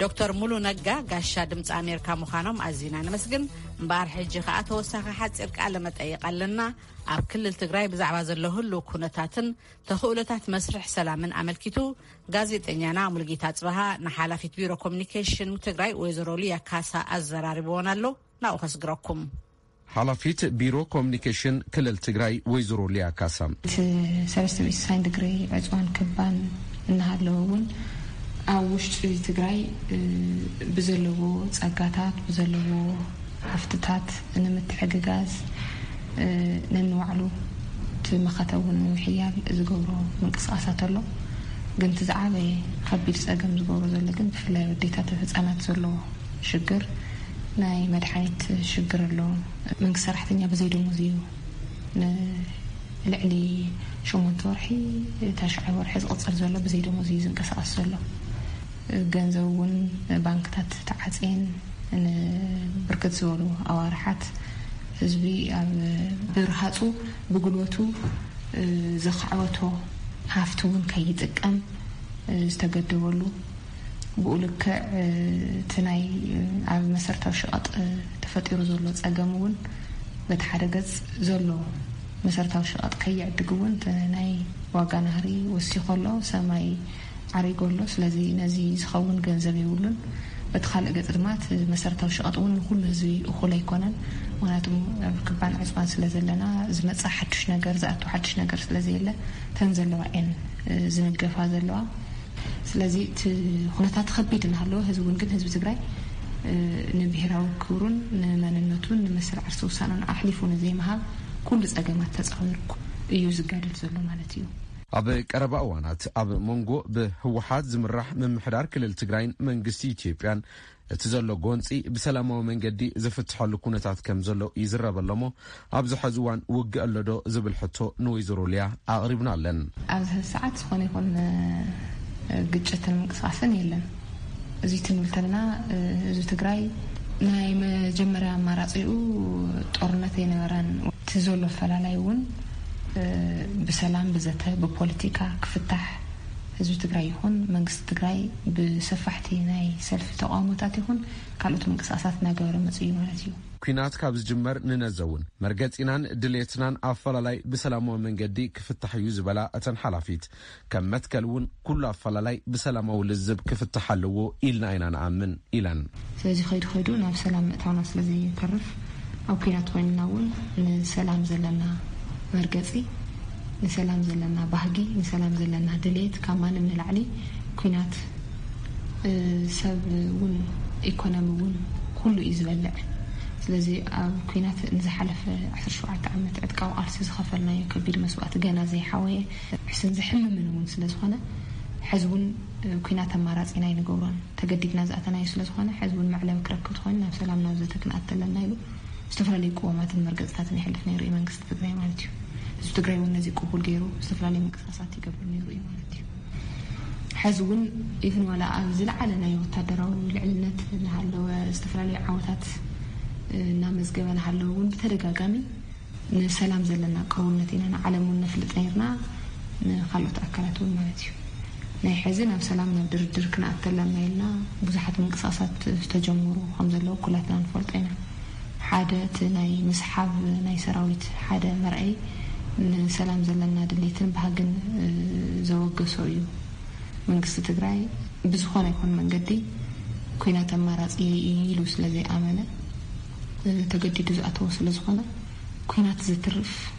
ዶክተር ሙሉ ነጋ ጋሻ ድምፂ ኣሜሪካ ምዃኖም ኣዝና ነመስግን እምበኣር ሕጂ ከዓ ተወሳኺ ሓፂር ቃለ መጠይቕ ኣለና ኣብ ክልል ትግራይ ብዛዕባ ዘሎ ህሉ ኩነታትን ተኽእሎታት መስርሕ ሰላምን ኣመልኪቱ ጋዜጠኛና ሙሉጌታ ፅበሃ ንሓላፊት ቢሮ ኮሚኒኬሽን ትግራይ ወይዘሮ ሉያ ካሳ ኣዘራሪብዎን ኣሎ ናብኡ ከስግረኩም ሓላፊት ቢሮ ኮሚኒኬሽን ክልል ትግራይ ወይዘሮ ሊያ ካሳ። እቲ ሰለስተ ሚእቲ ስሳይን ድግሪ ዕፅዋን ክባን እናሃለወ እውን ኣብ ውሽጢ ትግራይ ብዘለዎ ፀጋታት ብዘለዎ ሃፍትታት ንምትሕግጋዝ ነንባዕሉ እቲ መኸተ እውን ንምሕያል ዝገብሮ ምንቅስቓሳት ኣሎ። ግን እቲ ዝዓበየ ከቢድ ፀገም ዝገብሮ ዘሎ ግን ብፍላይ ኣብ ኣዴታትን ህፃናት ዘሎ ሽግር ናይ መድሓኒት ሽግር ኣሎ። መንግስቲ ሰራሕተኛ ብዘይ ደሞዝ እዩ ንልዕሊ ሸሞንተ ወርሒ ታሽዓይ ወርሒ ዝቕፅል ዘሎ ብዘይ ደሞዝ እዩ ዝንቀሳቐስ ዘሎ። ገንዘብ እውን ባንክታት ተዓፅየን ንብርክት ዝበሉ ኣዋርሓት ህዝቢ ኣብ ብርሃፁ ብጉልበቱ ዘኻዕበቶ ሃፍቲ እውን ከይጥቀም ዝተገደበሉ ብኡ ልክዕ እቲ ናይ ኣብ መሰረታዊ ሸቐጥ ተፈጢሩ ዘሎ ፀገም እውን በቲ ሓደ ገፅ ዘሎ መሰረታዊ ሸቐጥ ከይዕድግ እውን እቲ ናይ ዋጋ ናህሪ ወሲኹ ኣሎ፣ ሰማይ ዓሪጉ ኣሎ። ስለዚ ነዚ ዝኸውን ገንዘብ የብሉን። በቲ ካልእ ገፅ ድማ እቲ መሰረታዊ ሸቐጥ እውን ንኹሉ ህዝቢ እኹል ኣይኮነን። ምክንያቱ ኣብ ክባን ዕፅባን ስለ ዘለና ዝመፅእ ሓዱሽ ነገር ዝኣቱ ሓዱሽ ነገር ስለ ዘየለ እተን ዘለዋ እየን ዝንገፋ ዘለዋ። ስለዚ እቲ ኹነታት ኸቢድ እናሃለወ ህዚ እውን ግን ህዝቢ ትግራይ ንብሄራዊ ክብሩን ንመንነቱን ንመስርዕ ዓርሰ ውሳነን ኣሕሊፉ ንዘይምሃብ ኩሉ ፀገማት ተፃዊሩ እዩ ዝጋደል ዘሎ ማለት እዩ። ኣብ ቀረባ እዋናት ኣብ ሞንጎ ብህወሓት ዝምራሕ ምምሕዳር ክልል ትግራይን መንግስቲ ኢትዮጵያን እቲ ዘሎ ጎንፂ ብሰላማዊ መንገዲ ዝፍትሐሉ ኩነታት ከም ዘሎ ይዝረብ ኣሎሞ ኣብዚ ሐዚ እዋን ውግእ ኣሎዶ ዝብል ሕቶ ንወይዘሮ ሊያ ኣቕሪብናለን። ኣብዚ ሐዚ ሰዓት ዝኾነ ይኹን ግጭትን ምንቅስቓስን የለን። እዙይ ትንብል ተለና ህዝቢ ትግራይ ናይ መጀመርያ ኣማራፂኡ ጦርነት ኣይነበረን። እቲ ዘሎ ኣፈላላይ እውን ብሰላም፣ ብዘተ፣ ብፖለቲካ ክፍታሕ ህዝቢ ትግራይ ይኹን መንግስቲ ትግራይ ብሰፋሕቲ ናይ ሰልፊ ተቓውሞታት ይኹን ካልኦት ምንቅስቓሳት እናገበረ መፂኡ እዩ ማለት እዩ። ኲናት ካብ ዝጅመር ንነዘ እውን መርገፂናን ድሌትናን ኣፈላላይ ብሰላማዊ መንገዲ ክፍታሕ እዩ ዝበላ እተን ሓላፊት፣ ከም መትከል እውን ኩሉ ኣፈላላይ ብሰላማዊ ልዝብ ክፍታሕ ኣለዎ ኢልና ኢና ንኣምን ኢለን። ስለዚ ከይዱ ከይዱ ናብ ሰላም ምእታውና ስለዘይተርፍ ኣብ ኲናት ኮይንና እውን ንሰላም ዘለና መርገፂ ንሰላም ዘለና ባህጊ ንሰላም ዘለና ድልየት ካብ ማንም ንላዕሊ ኩናት ሰብ ውን ኢኮኖሚ ውን ኩሉ እዩ ዝበልዕ ስለዚ ኣብ ኩናት ንዝሓለፈ ዓሰርተ ሸውዓተ ዓመት ዕጥቃዊ ቃልሲ ዝኸፈልናዮ ከቢድ መስዋእቲ ገና ዘይሓወየ ሕስን ዘሕምምን ውን ስለዝኾነ ሕዚ ውን ኩናት ኣማራፂና ኣይንገብሮን ተገዲድና ዝኣተናዮ ስለዝኾነ ሕዚ ውን መዕለቢ ክረክብ ተኾይኑ ናብ ሰላም ናብ ዘተ ክንኣቲ ኣለና ኢሉ ዝተፈላለዩ ቅዋማትን መርገፅታትን የሕልፍ ነይሩ እዩ መንግስቲ ትግራይ ማለት እዩ ህዝቢ ትግራይ እውን ነዚ ቅቡል ገይሩ ዝተፈላለየ ምንቅስቃሳት ይገብር ነይሩ እዩ ማለት እዩ ሐዚ እውን ኢቭን ዋላ ኣብ ዝለዓለ ናይ ወታደራዊ ልዕልነት እናሃለወ ዝተፈላለዩ ዓወታት እናመዝገበ ናሃለወ እውን ብተደጋጋሚ ንሰላም ዘለና ቅርውነት ኢና ንዓለም እውን ነፍልጥ ነይርና ንካልኦት ኣካላት እውን ማለት እዩ ናይ ሕዚ ናብ ሰላም ናብ ድርድር ክንኣተላና ኢልና ብዙሓት ምንቅስቃሳት ዝተጀምሩ ከም ዘለዉ ኩላትና ንፈልጦ ኢና ሓደ እቲ ናይ ምስሓብ ናይ ሰራዊት ሓደ መርኣይ ንሰላም ዘለና ድሌትን ባህግን ዘወገሶ እዩ። መንግስቲ ትግራይ ብዝኾነ ይኹን መንገዲ ኩናት ኣማራፂ የይእዩ ኢሉ ስለዘይኣመነ ተገዲዱ ዝኣተዎ ስለዝኾነ ኩናት ዘትርፍ፣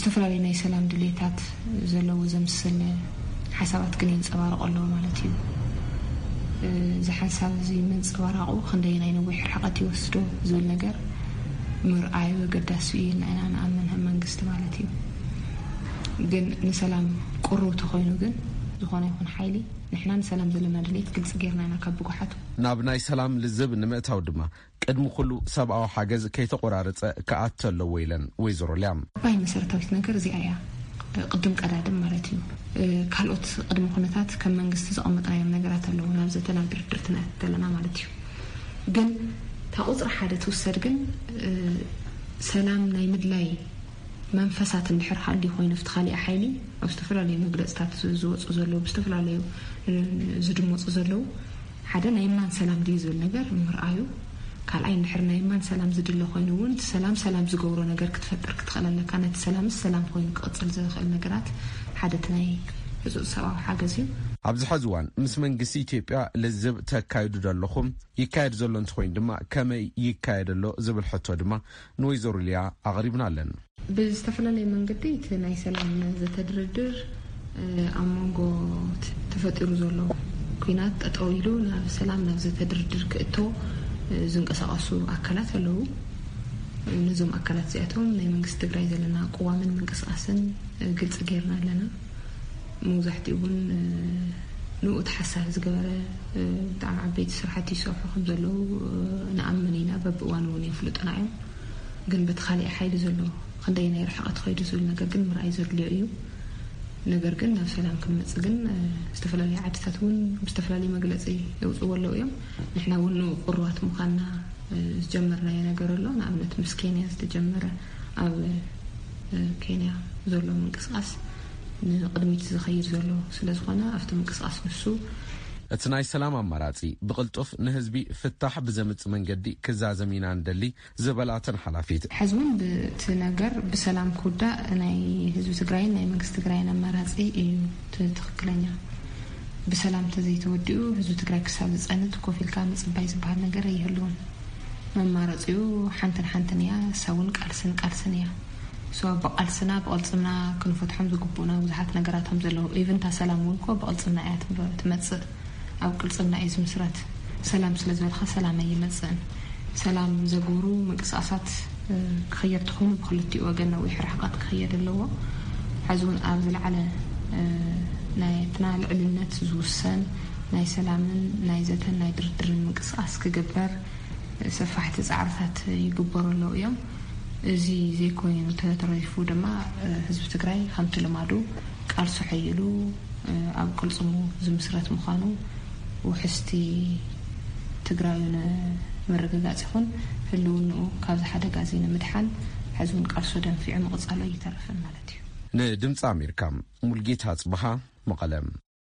ዝተፈላለዩ ናይ ሰላም ድሌታት ዘለዎ ዘምስል ሓሳባት ግን የንጸባርቑ ኣለዉ ማለት እዩ። እዚ ሓንሳብ እዚ ምንጽባራቑ ክንደየናይ ነዊሕ ርሕቐት ይወስዶ ዝብል ነገር ምርኣዩ ኣገዳሲ እዩ ኢልና ኢና ንኣምን ሀም መንግስቲ ማለት እዩ። ግን ንሰላም ቅሩብ ተኾይኑ ግን ዝኾነ ይኹን ሓይሊ ንሕና ንሰላም ዘለና ድሌት ግልጺ ጌርና ኢና ካብ ብጉሓቱ። ናብ ናይ ሰላም ልዝብ ንምእታው ድማ ቅድሚ ኩሉ ሰብኣዊ ሓገዝ ከይተቖራረፀ ክኣቲ ኣለዎ ኢለን ወይዘሮ ሊያ። ዓባይ መሰረታዊት ነገር እዚኣ እያ፣ ቅድም ቀዳድም ማለት እዩ። ካልኦት ቅድመ ኩነታት ከም መንግስቲ ዘቐመጥናዮም ነገራት ኣለዉ፣ ናብ ዘተ ናብ ድርድር ትንኣት እንተለና ማለት እዩ። ግን እታ ቁፅሪ ሓደ ትውሰድ ግን ሰላም ናይ ምድላይ መንፈሳት እንድሕር ሃልዩ ኮይኑ ኣብቲ ካሊኣ ሓይሊ ኣብ ዝተፈላለዩ መግለፅታት ዝወፁ ዘለዉ ብዝተፈላለዩ ዝድመፁ ዘለዉ ሓደ ናይ የማን ሰላም ድዩ ዝብል ነገር ምርኣዩ፣ ካልኣይ እንድሕር ናይ የማን ሰላም ዝድለ ኮይኑ እውን እቲ ሰላም ሰላም ዝገብሮ ነገር ክትፈጥር ክትኽእል ኣለካ፣ ነቲ ሰላምስ ሰላም ኮይኑ ክቕፅል ዘኽእል ነገራት ሓደ እቲ ናይ ህፁፅ ሰብኣዊ ሓገዝ እዩ። ኣብዚ ሐዚ እዋን ምስ መንግስቲ ኢትዮጵያ ልዝብ ተካይዱ ዶ ኣለኹም? ይካየድ ዘሎ እንተኾይኑ ድማ ከመይ ይካየድ ኣሎ ዝብል ሕቶ ድማ ንወይዘሮ ሊያ ኣቕሪብናለን። ብዝተፈላለየ መንገዲ እቲ ናይ ሰላም ዘተ ድርድር ኣብ መንጎ ተፈጢሩ ዘሎ ኩናት ጠጠው ኢሉ ናብ ሰላም ናብ ዘተ ድርድር ክእቶ ዝንቀሳቐሱ ኣካላት ኣለዉ። ነዞም ኣካላት እዚኣቶም ናይ መንግስቲ ትግራይ ዘለና ቅዋምን ምንቅስቓስን ግልፂ ገይርና ኣለና። መብዛሕትኡ እውን ንኡ ተሓሳቢ ዝገበረ ብጣዕሚ ዓበይቲ ስራሕቲ ይሰርሑ ከም ዘለዉ ንኣምን ኢና በብእዋኑ እውን የፍልጡና እዮም ግን በቲ ካሊእ ሓይሊ ዘሎ ክንደየናይ ርሕቐት ኸይዱ ዝብል ነገር ግን ምርኣይ ዘድልዮ እዩ ነገር ግን ናብ ሰላም ክንመፅእ ግን ዝተፈላለዩ ዓድታት እውን ብዝተፈላለዩ መግለፂ የውፅዎ ኣለዉ እዮም ንሕና እውን ንኡ ቅሩባት ምዃንና ዝጀመርናዮ ነገር ኣሎ ንኣብነት ምስ ኬንያ ዝተጀመረ ኣብ ኬንያ ዘሎ ምንቅስቓስ ንቕድሚት ዝኸይድ ዘሎ ስለዝኾነ ኣብቲ ምንቅስቓስ ንሱ እቲ ናይ ሰላም ኣማራፂ ብቕልጡፍ ንህዝቢ ፍታሕ ብዘምፅ መንገዲ ክዛዘም ኢና ንደሊ ዝበላ እተን ሓላፊት፣ ሐዚ እውን እቲ ነገር ብሰላም ክውዳእ ናይ ህዝቢ ትግራይን ናይ መንግስቲ ትግራይን ኣማራፂ እዩ እቲ ትኽክለኛ። ብሰላም ተዘይተወዲኡ ህዝቢ ትግራይ ክሳብ ዝፀንት ኮፍ ኢልካ ምፅባይ ዝበሃል ነገር ኣይህልውን። መማረፂኡ ሓንትን ሓንትን እያ እሳ እውን ቃልስን ቃልስን እያ so ብቃልስና ብቅልፅምና ክንፈትሖም ዝግቡኡና ብዙሓት ነገራት እዮም ዘለዉ even እታ ሰላም እውን እኮ ብቅልፅምና እያ ትመፅእ ኣብ ቅልፅምና እዩ ዝምስረት ሰላም ስለ ዝበልካ ሰላም ኣይመፅእን ሰላም ዘግብሩ ምንቅስቃሳት ክክየድ ተኮይኑ ብክልቲኡ ወገን ነዊሕ ርሕቀት ክክየድ ኣለዎ ሕዚ እውን ኣብ ዝለዓለ ናይትና ልዕልነት ዝውሰን ናይ ሰላምን ናይ ዘተን ናይ ድርድርን ምንቅስቓስ ክግበር ሰፋሕቲ ፃዕርታት ይግበሩ ኣለዉ እዮም። እዚ ዘይኮይኑ ተተሪፉ ድማ ህዝቢ ትግራይ ከምቲ ልማዱ ቃልሱ ሐይሉ ኣብ ቅልፅሙ ዝምስረት ምዃኑ ውሕስቲ ትግራዩ ንምርግጋፅ ይኹን ህልውንኡ ካብዚ ሓደጋ እዚ ንምድሓን ሐዚ እውን ቃልሱ ኣደንፊዑ ምቕፃሉ ኣይተርፍን ማለት እዩ። ንድምፂ ኣሜሪካ ሙልጌታ ኣፅበሃ መቐለ።